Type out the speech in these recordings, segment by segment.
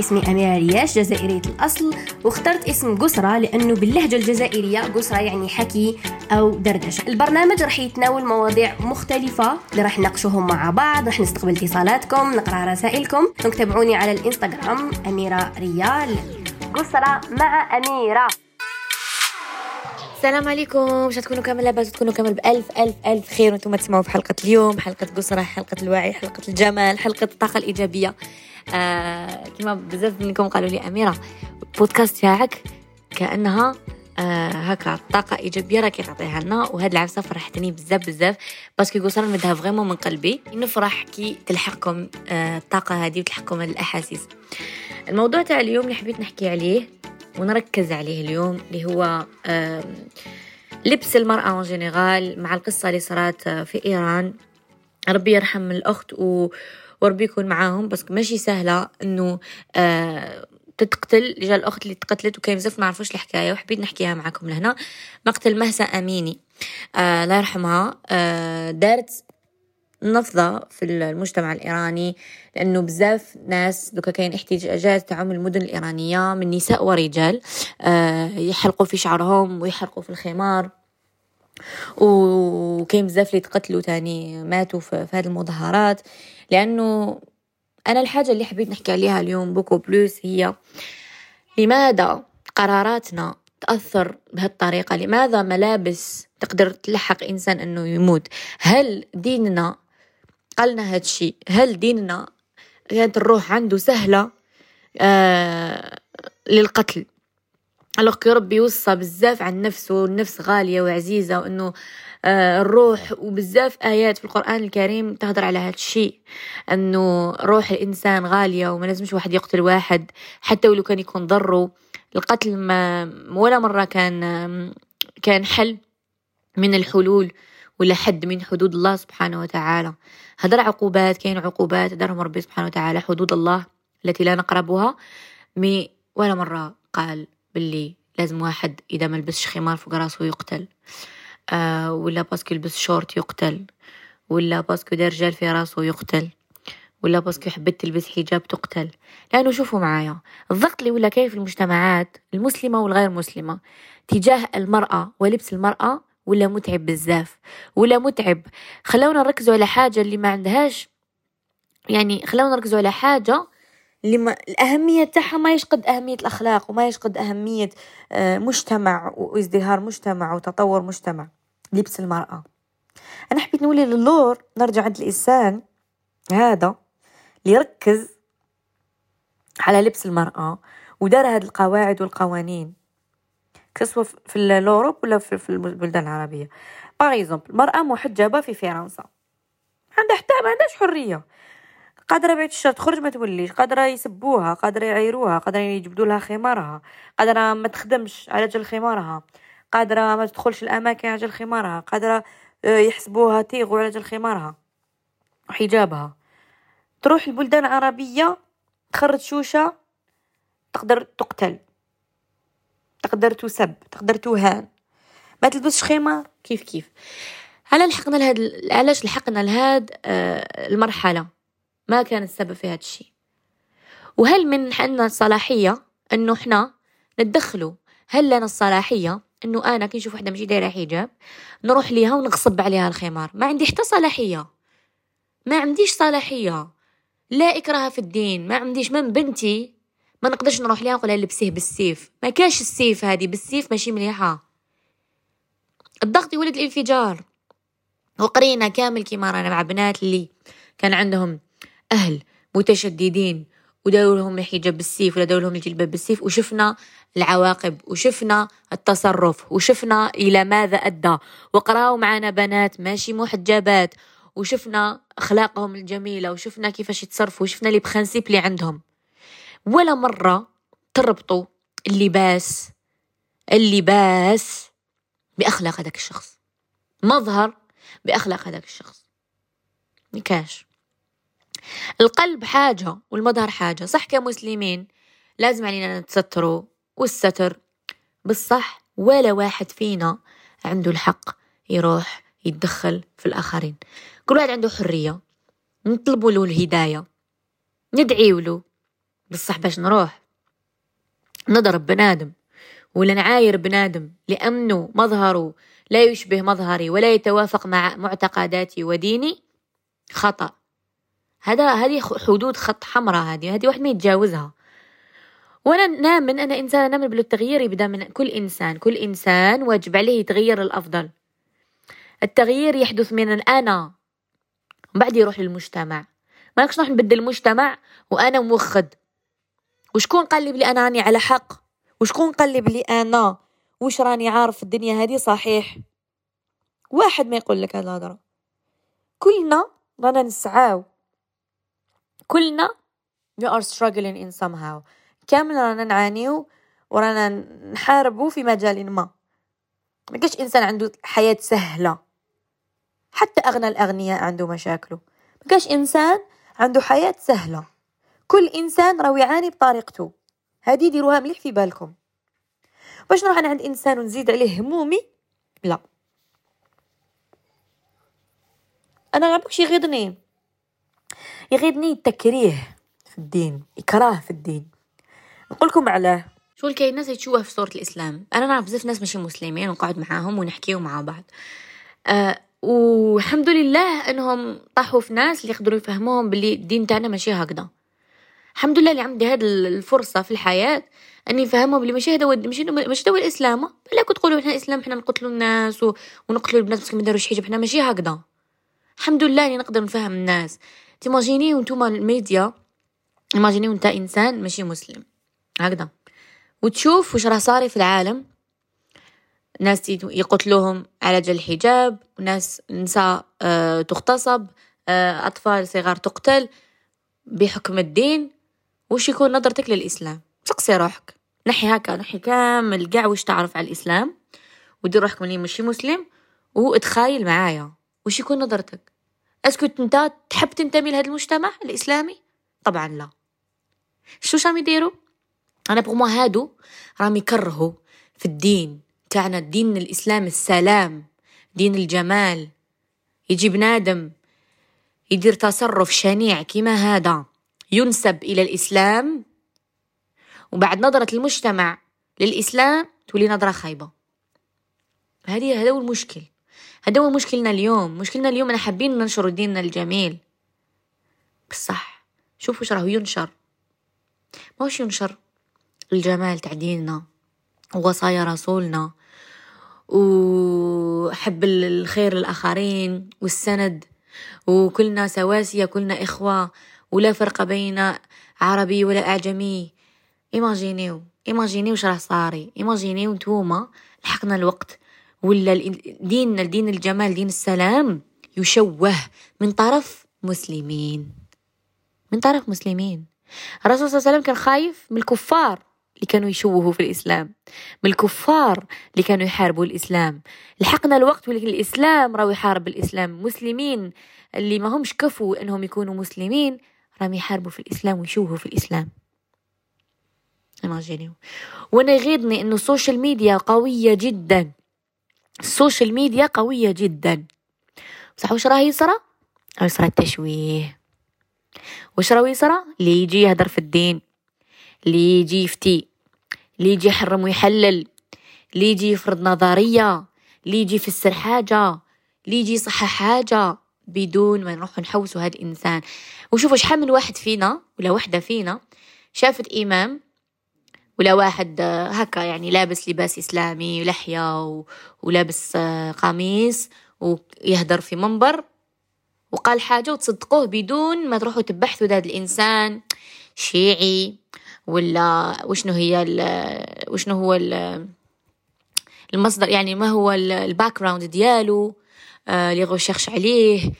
اسمي أميرة رياش جزائرية الأصل واخترت اسم قسرة لأنه باللهجة الجزائرية قسرة يعني حكي أو دردشة. البرنامج راح يتناول مواضيع مختلفة اللي راح نناقشوهم مع بعض راح نستقبل اتصالاتكم نقرأ رسائلكم. تابعوني على الإنستغرام أميرة ريال. قسرة مع أميرة. السلام عليكم. باش تكونوا كامل لاباس تكونوا كامل بألف ألف ألف خير. وأنتم تسمعوا في حلقة اليوم حلقة قسرة حلقة الوعي حلقة الجمال حلقة الطاقة الإيجابية. آه كما بزاف منكم قالوا لي أميرة البودكاست تاعك كأنها آه هكا الطاقة إيجابية راكي تعطيها لنا وهاد العفسة فرحتني بزاف بزاف parce que قصرا نمدها vraiment من قلبي نفرح كي تلحقكم آه الطاقة هذه وتلحقكم الأحاسيس. الموضوع تاع اليوم اللي حبيت نحكي عليه ونركز عليه اليوم اللي هو لبس المرأة en général مع القصة اللي صارت في إيران. ربي يرحم الأخت و... وربي يكون معاهم بس ماشي سهلة إنه آه تتقتل جا الأخت اللي تقتلت وكاين بزاف ما عرفوش الحكاية وحبيت نحكيها معكم لهنا. مقتل مهسا أميني. آه الله يرحمها. آه دارت نفضة في المجتمع الإيراني لأنه بزاف ناس دوكا كاين احتجاجات تاعهم المدن الإيرانية من نساء ورجال. آه يحلقوا في شعرهم ويحرقوا في الخمار. وكاين بزاف اللي تقتلوا تاني ماتوا في, هذه المظاهرات. لأنه أنا الحاجة اللي حبيت نحكي عليها اليوم بوكو بلوس هي لماذا قراراتنا تأثر بهالطريقة؟ لماذا ملابس تقدر تلحق إنسان أنه يموت؟ هل ديننا قالنا هاد الشيء هل ديننا كانت الروح عنده سهلة؟ آه للقتل؟ الوغ ربي يوصى بزاف عن نفسه النفس غالية وعزيزة وأنه آه الروح وبزاف آيات في القرآن الكريم تهدر على هذا الشيء أنه روح الإنسان غالية وما لازمش واحد يقتل واحد حتى ولو كان يكون ضره. القتل ما ولا مرة كان كان حل من الحلول ولا حد من حدود الله سبحانه وتعالى. هدر عقوبات كاين عقوبات دارهم ربي سبحانه وتعالى حدود الله التي لا نقربها. mais ولا مرة قال باللي لازم واحد إذا ما لبسش خمار فوق راسه يقتل. آه ولا parce que يلبس شورت يقتل. ولا parce que دار رجال في راسه يقتل. ولا parce que حبت تلبس حجاب تقتل. لأنه شوفوا معايا الضغط اللي ولا كاين في المجتمعات المسلمة والغير مسلمة تجاه المرأة ولبس المرأة ولا متعب بزاف. ولا متعب. خلونا نركزوا على حاجة اللي ما عندهاش. يعني خلونا نركزوا على حاجة اللي ما الأهمية تاعها ما يشقد أهمية الأخلاق وما يشقد أهمية آه، مجتمع وازدهار مجتمع وتطور مجتمع لبس المرأة. أنا حبيت نولي للور نرجع عند الإنسان هذا اللي يركز على لبس المرأة ودار هذه القواعد والقوانين. كسوا في الأوروب ولا في البلدان العربية؟ par exemple مرأة محجبة في فرنسا. عندها حتى ما عندهاش حرية. قادرة بعد الشهر تخرج ما توليش قادرة يسبوها قادرة يعيروها قادرة يجبدوا لها خمارها قادرة ما تخدمش على جال خمارها قادرة ما تدخلش الأماكن على جال خمارها قادرة آه، يحسبوها terro على جال خمارها وحجابها تروح البلدان العربية تخرج شوشة تقدر تقتل تقدر تسب تقدر تهان. ما تلبسش خيمة كيف كيف. هل لحقنا لهاد علاش لحقنا لهاد آه المرحلة؟ ما كان السبب في هاد الشيء. وهل من عندنا الصلاحية أنه إحنا ندخلوا هل لنا الصلاحية أنه أنا كي نشوف وحدة ماشي دايرة حجاب نروح ليها ونغصب عليها الخمار؟ ما عندي حتى صلاحية. ما عنديش صلاحية. لا إكراه في الدين. ما عنديش من بنتي ما نقدرش نروح ليها نقولها لبسيه بالسيف. ما كاش السيف هذه بالسيف ماشي مليحة. الضغط يولد الانفجار. وقرينا كامل كيما رانا مع بنات اللي كان عندهم أهل متشددين وداولوا لهم الحجاب بالسيف ولا داولوا لهم الجلباب بالسيف وشفنا العواقب وشفنا التصرف وشفنا إلى ماذا أدى. وقرأوا معنا بنات ماشي محجبات وشفنا أخلاقهم الجميلة وشفنا كيفاش يتصرفوا وشفنا لي بخنسيب اللي عندهم. ولا مرة تربطوا اللباس اللباس بأخلاق هذاك الشخص. مظهر بأخلاق هذاك الشخص. مكاش القلب حاجة والمظهر حاجة صح كمسلمين؟ لازم علينا نتستروا والستر. بالصح ولا واحد فينا عنده الحق يروح يتدخل في الآخرين. كل واحد عنده حرية. نطلبوا له الهداية. ندعي له. بصح باش نروح. نضرب بنادم ولا نعاير بنادم لأنه مظهره لا يشبه مظهري ولا يتوافق مع معتقداتي وديني خطأ. هذا هذه حدود خط حمراء هذه هذه واحد ما يتجاوزها. وأنا نامن أنا انسان نامن بالتغيير يبدأ من كل إنسان كل إنسان واجب عليه يتغير للافضل التغيير يحدث من الأنا وبعد يروح للمجتمع. ما نقدرش نروح نبدل المجتمع وأنا موخد. وشكون قال لي بلي أنا راني على حق؟ وشكون قال لي بلي أنا؟ وش راني عارف في الدنيا هذه؟ صحيح. واحد ما يقول لك هذا الهضرة. كلنا رانا نسعاو. كلنا we are struggling in somehow. كامل رانا نعانيو ورانا نحاربو في مجال ما. ما كاش إنسان عنده حياة سهلة. حتى أغنى الأغنياء عنده مشاكله ما كاش إنسان عنده حياة سهلة. كل إنسان راهو يعاني بطريقته. هذه ديروها مليح في بالكم. باش نروح أنا عند إنسان ونزيد عليه همومي؟ لا. أنا غير يغيظني يغيظني التكريه في الدين إكراه في الدين. نقول لكم علاه شو كاين ناس يتشوه في صورة الإسلام؟ أنا نعرف بزاف ناس ماشي مسلمين ونقعد معاهم ونحكيو مع بعض. أه والحمد لله إنهم طاحوا في ناس اللي يقدروا يفهموهم باللي الدين تاعنا ماشي هكذا. الحمد لله اللي عندي هذه الفرصة في الحياة إني نفهمهم بلي ماشي هذا ماشي ماشي دوا الإسلام. لا كنت تقولوا إحنا الاسلام إحنا نقتلوا الناس ونقتلوا البنات بس ما داروش حجاب إحنا ماشي هكذا. الحمد لله إني نقدر نفهم الناس. تيماجيني وانتوما الميديا إيماجيني وانت إنسان ماشي مسلم. هكذا. وتشوف وش راه صاري في العالم. ناس يقتلوهم على جل الحجاب وناس نساء آه، تغتصب آه، أطفال صغار تقتل بحكم الدين. وش يكون نظرتك للإسلام؟ سقسي روحك. نحي هكا نحي كامل قاع وش تعرف على الإسلام. ودير روحك مني ماشي مسلم. واتخايل معايا. وش يكون نظرتك؟ اسكو أنت؟ تحب تنتمي لهذا المجتمع الإسلامي؟ طبعا لا. شو شام يديروا؟ أنا بغ هادو راهم يكرهوا في الدين تاعنا دين الإسلام السلام دين الجمال. يجي بنادم يدير تصرف شنيع كما هذا ينسب إلى الإسلام. وبعد نظرة المجتمع للإسلام تولي نظرة خايبة. هذه هذا هو المشكل. هذا هو مشكلنا اليوم. مشكلنا اليوم أنا حابين ننشر ديننا الجميل. بصح شوفوا إيش راهو ينشر. ماهوش ينشر. الجمال تاع ديننا ووصايا رسولنا وحب الخير للآخرين والسند وكلنا سواسية كلنا إخوة ولا فرق بين عربي ولا أعجمي. imaginez. imaginez راه صاري. imaginez نتوما لحقنا الوقت. ولا ديننا دين الجمال دين السلام يشوه من طرف مسلمين. من طرف مسلمين. الرسول صلى الله عليه وسلم كان خايف من الكفار اللي كانوا يشوهوا في الإسلام من الكفار اللي كانوا يحاربوا الإسلام. لحقنا الوقت ولكن الإسلام راهو يحارب الإسلام. مسلمين اللي ما همش كفوا أنهم يكونوا مسلمين راهم يحاربوا في الإسلام ويشوهوا في الإسلام. وأنا يغيظني إنه ال social media قوية جدا. ال social media قوية جدا بصح وش راه يصرى؟ راه يصرى التشويه وش راه يصرى؟ اللي يجي يهدر في الدين اللي يجي يفتي اللي يجي يحرم ويحلل اللي يجي يفرض نظرية اللي يجي يفسر حاجة اللي يجي يصحح حاجة بدون ما نروح نحوسوا هاد الإنسان وشوفوا شحال من واحد فينا ولا وحدة فينا شافت إمام ولا واحد هكا يعني لابس لباس إسلامي ولحية ولابس قميص ويهدر في منبر وقال حاجة وتصدقوه بدون ما تروحوا تبحثوا هذا الإنسان شيعي ولا وشنو هي وشنو هو المصدر يعني ما هو ال background ديالو آه اللي recherche عليه.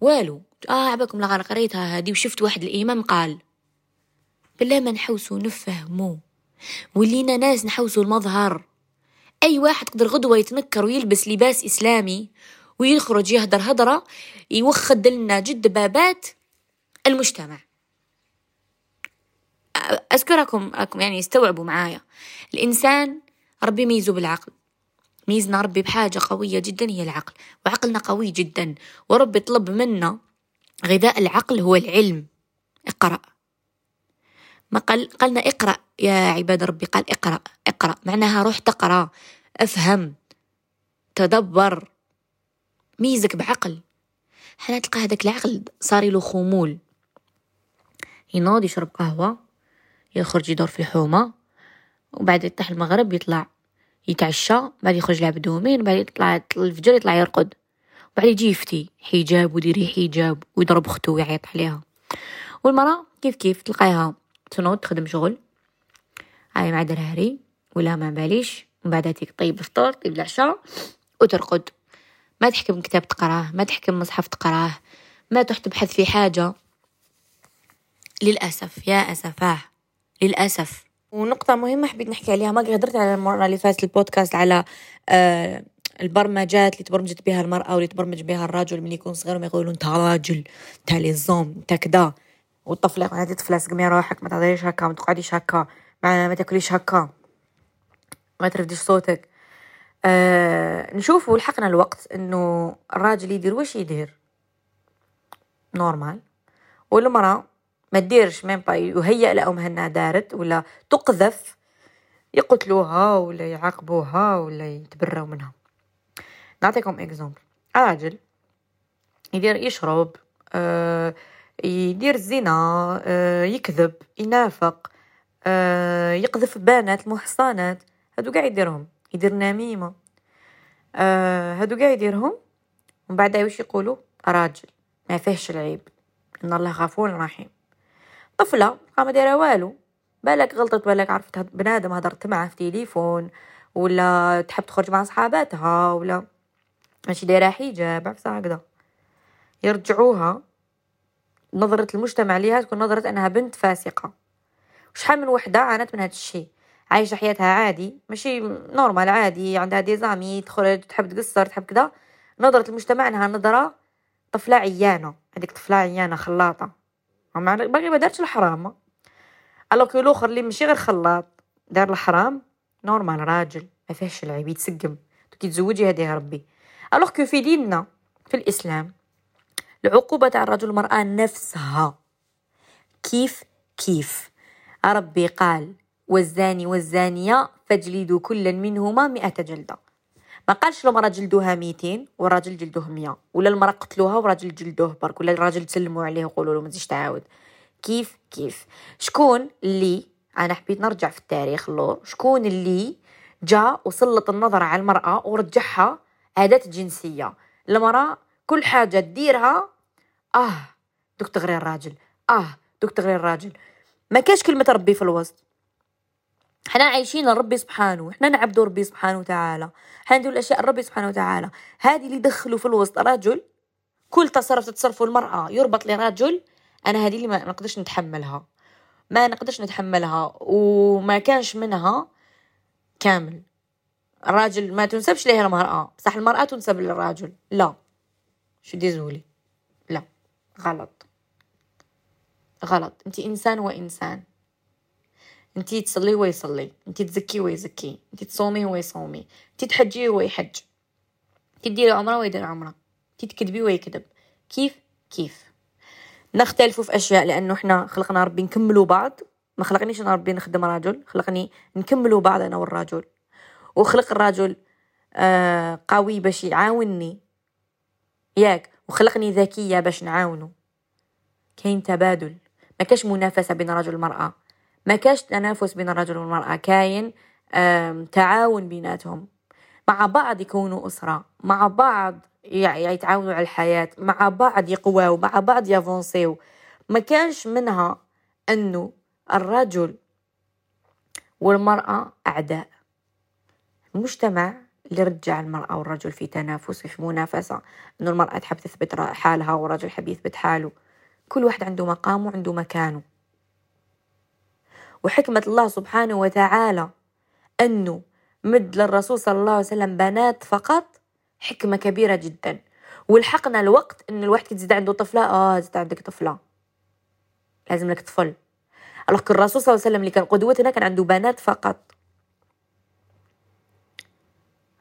والو آه عباكم لا قريتها هذه وشفت واحد الإمام قال بالله ما نحوسو نفهمو ولينا ناس نحوسو المظهر. أي واحد قدر غدوة يتنكر ويلبس لباس إسلامي ويخرج يهدر هدرة يوخد لنا جد بابات المجتمع. أذكركم أكم يعني استوعبوا معايا. الإنسان ربي ميزه بالعقل. ميزنا ربي بحاجة قوية جدا هي العقل وعقلنا قوي جدا. وربي طلب منا غذاء العقل هو العلم. اقرأ. ما قال قالنا اقرأ يا عباد ربي قال اقرأ اقرأ. معناها روح تقرأ افهم تدبر. ميزك بعقل. حنا تلقى هذاك العقل صار له خمول. ينوض يشرب قهوة يخرج يدور في الحومة وبعد يطيح المغرب يطلع يتعشى بعد يخرج يلعب دومين بعد يطلع الفجر يطلع يرقد. بعد يجي يفتي حجاب وديري حجاب ويضرب اختو ويعيط عليها. والمرأة كيف كيف تلقايها تنوض تخدم شغل. هاي مع دراري ولا ما باليش. من بعد تيك طيب الفطور طيب العشاء وترقد. ما تحكم كتاب تقراه ما تحكم مصحف تقراه ما تروح تبحث في حاجة. للأسف يا أسفاه للأسف. ونقطة مهمة حبيت نحكي عليها. ما قدرت على المرة اللي فاتت البودكاست على آه البرمجات اللي تبرمجت بها المرأة واللي تبرمج بها الرجل من يكون صغير ما يقولون انت راجل انت لزوم انت كدا والطفلة هذه طفلة سقمي روحك ما تهضريش هكا ما تقعديش هكا ما, ما تاكليش هكا. ما ترفديش صوتك. آه نشوفوا لحقنا الوقت إنه الراجل يدير واش يدير؟ normal. والمرأة ما تديرش même pas يهيأ لهم هنا دارت ولا تقذف يقتلوها ولا يعاقبوها ولا يتبروا منها. نعطيكم exemple راجل يدير يشرب آه يدير الزنا آه يكذب ينافق آه يقذف بنات المحصنات هادو قاع يديرهم يدير نميمة. آه هادو قاع يديرهم ومن بعد واش يقولوا راجل ما فيهش العيب. إن الله غفور رحيم. طفلة ما دايرة والو. بالك غلطت بالك عرفت بنادم هضرت معاه في تليفون ولا تحب تخرج مع صحاباتها ولا ماشي دايرة حجاب عرفتها هكذا. يرجعوها. نظرة المجتمع ليها تكون نظرة أنها بنت فاسقة. شحال من وحدة عانت من هذا الشيء عايشة حياتها عادي ماشي normal عادي عندها des amis تخرج تحب تقصر تحب كذا. نظرة المجتمع أنها نظرة طفلة عيانة هذيك طفلة عيانة خلاطة. باقي ما دارتش الحرام. alors كي الأخر اللي ماشي غير خلاط دار الحرام؟ normal راجل ما فيهش العيب يتسقم. كي تزوجي هذه ربي. alors que في ديننا في الإسلام العقوبة تاع الرجل والمرأة نفسها. كيف؟ كيف؟ ربي قال والزاني والزانية فاجلدوا كل منهما مئة جلدة. ما قالش المرأة جلدوها ميتين والراجل جلدوه مية ولا المرأة قتلوها والراجل جلدوه برك ولا الراجل تسلموا عليه وقولوا له ما تزيدش تعاود. كيف؟ كيف؟ شكون اللي أنا حبيت نرجع في التاريخ اللور شكون اللي جاء وسلط النظر على المرأة ورجعها أداة جنسية. المرأة كل حاجة تديرها آه دوك تغري الراجل آه دوك تغري الراجل ما كاش كلمة ربي في الوسط؟ حنا عايشين لربي سبحانه حنا نعبدوا ربي سبحانه وتعالى. حنا نديروا الأشياء لربي سبحانه وتعالى. هذه اللي دخلوا في الوسط رجل كل تصرف تتصرفه المرأة يربط لرجل أنا هذه اللي ما نقدرش نتحملها. ما نقدرش نتحملها وما كانش منها كامل. الراجل ما تنسبش ليه المرأة؟ بصح المرأة تنسب للراجل. لا. شو ديزولي؟ غلط. غلط. انت إنسان وإنسان. انت تصلي هو يصلي انت تزكي هو يزكي انت تصومي هو يصومي انت تحجي هو يحج انت تديري عمرة هو يدير عمرة. انت تكذبي هو يكذب كيف؟ كيف؟ نختلفوا في أشياء لأنه إحنا خلقنا ربي نكملوا بعض. ما خلقنيش أنا ربي نخدم راجل. خلقني نكملوا بعض أنا والراجل. وخلق الرجل آه قوي باش يعاونني. ياك. وخلقني ذكية باش نعاونو كاين تبادل. ما كاش منافسة بين الرجل والمرأة. ما كاش تنافس بين الرجل والمرأة. كاين تعاون بيناتهم. مع بعض يكونوا أسرة. مع بعض يتعاونوا على الحياة. مع بعض يقواو مع بعض يفونسيو ما كانش منها أنه الرجل والمرأة أعداء. المجتمع اللي رجع المرأة والرجل في تنافس في منافسة إنه المرأة تحب تثبت حالها والرجل حب يثبت حاله. كل واحد عنده مقامه وعنده مكانه. وحكمة الله سبحانه وتعالى أنه مد للرسول صلى الله عليه وسلم بنات فقط حكمة كبيرة جدا. ولحقنا الوقت أن الواحد كتزيد عنده طفلة آه زيد عندك طفلة. لازم لك طفل. الله الرسول صلى الله عليه وسلم اللي كان قدوتنا كان عنده بنات فقط.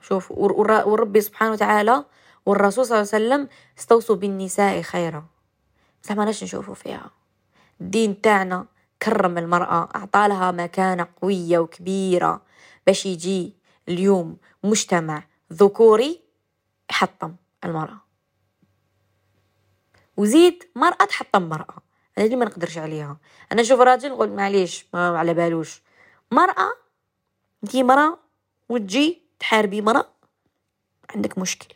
شوف وربي سبحانه وتعالى والرسول صلى الله عليه وسلم استوصوا بالنساء خيرا. بصح ما نشوفوا فيها؟ الدين تاعنا كرم المرأة أعطى لها مكانة قوية وكبيرة. باش يجي اليوم مجتمع ذكوري يحطم المرأة. وزيد مرأة تحطم مرأة. أنا اللي ما نقدرش عليها؟ أنا نشوف راجل نقول معليش ما على بالوش. مرأة انتي مرأة وتجي تحاربي مرأة عندك مشكل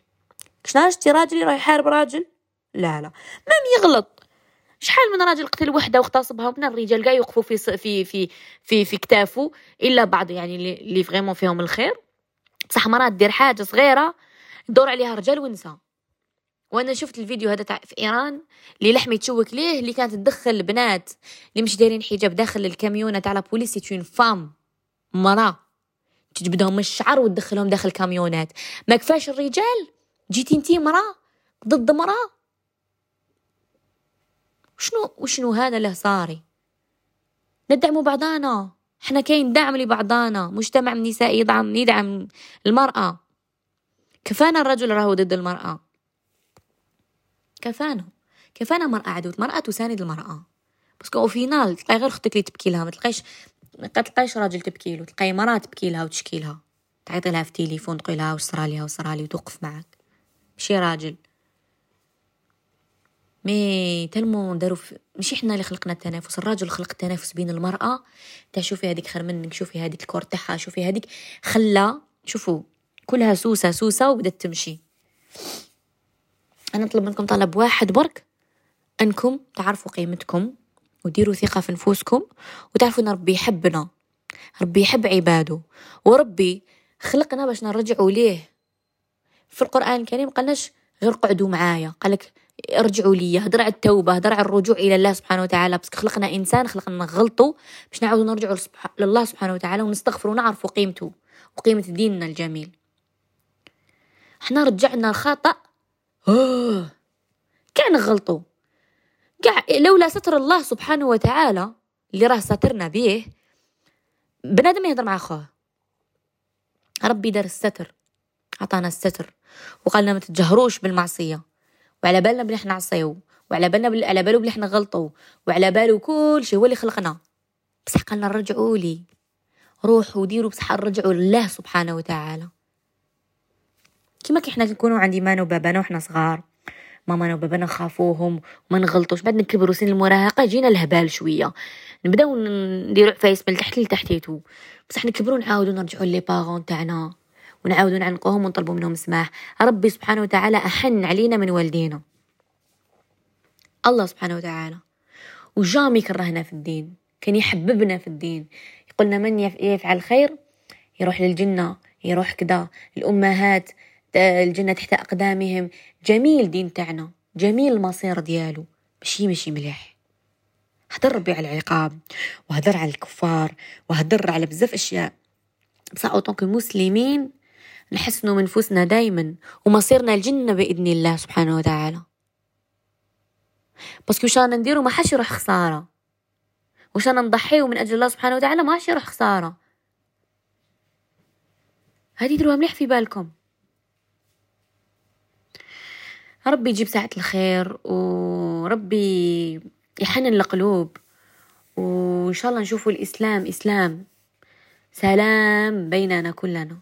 شنو شتي راجل راح يحارب راجل؟ لا لا. مام يغلط. شحال من راجل قتل وحدة واغتصبها من الرجال كاع يوقفوا في في في في في كتافه إلا بعض يعني اللي فريمون فيهم الخير. بصح مرات دير حاجة صغيرة دور عليها رجال ونساء وأنا شفت الفيديو هذا تاع في إيران اللي لحم يتشوك ليه اللي كانت تدخل البنات اللي مش دايرين حجاب داخل الكاميونة تاع بوليس سي فام مراه تجبدهم الشعر وتدخلهم داخل كاميونات. ما كفاش الرجال؟ جيتي انتي مراه ضد مراه شنو وشنو هذا اللي صاري؟ ندعموا بعضانا. إحنا كاين دعم لبعضانا. مجتمع نسائي يدعم يدعم المرأة. كفانا الرجل راهو ضد المرأة. كفانا. كفانا مرأة عدوة مرأة تساند المرأة. بس أو فينال تلقاي غير أختك اللي تبكي لها. ما تلقايش ما تلقايش راجل تبكي له تلقاي مرأة تبكي لها وتشكي لها. تعيطي لها في تليفون تقول لها وش صرالي وش صرالي وتوقف معك. ماشي راجل. مي تلمو داروا ماشي حنا اللي خلقنا التنافس الراجل خلق التنافس بين المرأة. تا شوفي هذيك خير منك شوفي هذيك الكور تاعها شوفي هذيك خلا شوفوا كلها سوسة سوسة وبدت تمشي. أنا نطلب منكم طلب واحد برك أنكم تعرفوا قيمتكم. وديروا ثقة في نفوسكم وتعرفوا أن ربي يحبنا. ربي يحب عباده. وربي خلقنا باش نرجعوا ليه. في القرآن الكريم قالناش غير قعدوا معايا. قالك ارجعوا لي هدر على التوبة هدر على الرجوع إلى الله سبحانه وتعالى. بس خلقنا إنسان خلقنا نغلطوا باش نعاودوا نرجعوا لله سبحانه وتعالى ونستغفروا ونعرفوا قيمته وقيمة ديننا الجميل. إحنا رجعنا الخطأ. آه. كاع نغلطوا كاع لولا ستر الله سبحانه وتعالى اللي راه ساترنا به بنادم يهضر مع خوه ربي دار الستر عطانا الستر. وقالنا ما تتجهروش بالمعصية. وعلى بالنا بلي إحنا نعصيو وعلى بالنا بل... على بالو بلي إحنا نغلطو وعلى بالو كل شيء هو اللي خلقنا. بصح قالنا رجعوا لي. روحوا ديروا بصح رجعوا لله سبحانه وتعالى. كيما كي حنا نكونوا عند مانا وبابانا وحنا صغار. مامانا وبابانا نخافوهم وما نغلطوش. بعد نكبروا سن المراهقة جينا الهبال شوية. نبداو نديروا عفايس من تحت لتحتيتو. بصح نكبروا نعاودوا نرجعوا لي بارون تاعنا. ونعاودوا نعنقوهم ونطلبوا منهم سماح. ربي سبحانه وتعالى أحن علينا من والدينا. الله سبحانه وتعالى. وجامي كرهنا في الدين. كان يحببنا في الدين. يقولنا من يفعل خير؟ يروح للجنة يروح كذا الأمهات الجنة تحت أقدامهم. جميل دين تاعنا جميل المصير ديالو. ماشي ماشي مليح. هدر ربي على العقاب وهدر على الكفار وهدر على بزاف أشياء. بصح أوطونك مسلمين نحسنوا من نفوسنا دايما ومصيرنا الجنة بإذن الله سبحانه وتعالى. بس وش أنا نديرو؟ ما حاش يروح خسارة. وش أنا نضحيو من أجل الله سبحانه وتعالى؟ ما حاش يروح خسارة. هذه دروها مليح في بالكم. ربي يجيب ساعة الخير وربي يحنن القلوب وإن شاء الله نشوفوا الإسلام إسلام سلام بيننا كلنا.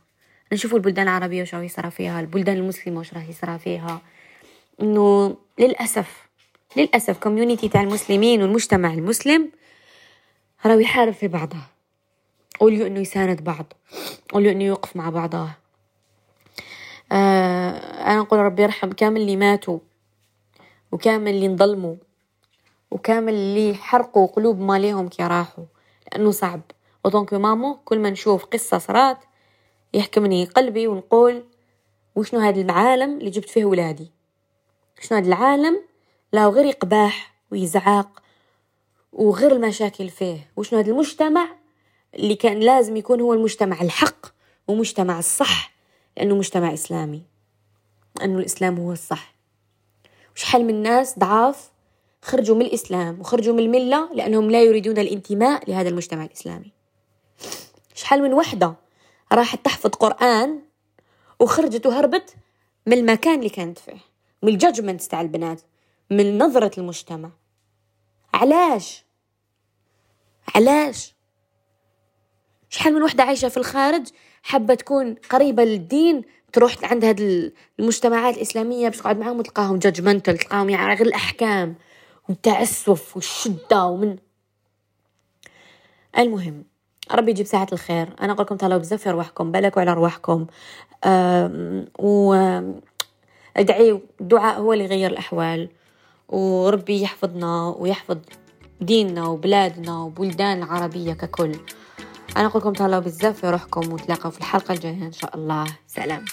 نشوفوا البلدان العربية وش راح يصرى فيها البلدان المسلمة وش راح يصرى فيها. إنه للأسف للأسف كوميونيتي تاع المسلمين والمجتمع المسلم راهو يحارب في بعضه. قولوا إنه يساند بعض قولوا إنه يوقف مع بعضه. آه أنا نقول ربي يرحم كامل اللي ماتوا وكامل اللي انظلموا وكامل اللي حرقوا قلوب ماليهم كي راحوا لأنه صعب. ودونك مامو كل ما نشوف قصة صرات يحكمني قلبي ونقول وشنو هذا العالم اللي جبت فيه ولادي؟ شنو هذا العالم لا غير يقباح ويزعاق وغير المشاكل فيه؟ وشنو هذا المجتمع اللي كان لازم يكون هو المجتمع الحق ومجتمع الصح؟ لأنه مجتمع إسلامي لأنه الإسلام هو الصح. وشحال من ناس ضعاف خرجوا من الإسلام وخرجوا من الملة لأنهم لا يريدون الانتماء لهذا المجتمع الإسلامي. شحال من وحدة راحت تحفظ قرآن وخرجت وهربت من المكان اللي كانت فيه من ال judgment تاع البنات من نظرة المجتمع. علاش؟ علاش؟ شحال من وحدة عايشة في الخارج حابة تكون قريبة للدين تروح عند هاد المجتمعات الإسلامية باش تقعد معاهم وتلقاهم judgmental تلقاهم يعني غير الأحكام والتعسف والشدة ومن المهم ربي يجيب ساعة الخير. أنا أقول لكم تهلاو بزاف في رواحكم. بالك على رواحكم. و ادعيوا الدعاء هو اللي يغير الأحوال. وربي يحفظنا ويحفظ ديننا وبلادنا وبلدان العربية ككل. أنا أقول لكم تهلاو بزاف في روحكم وتلاقوا في الحلقة الجاية إن شاء الله. سلام.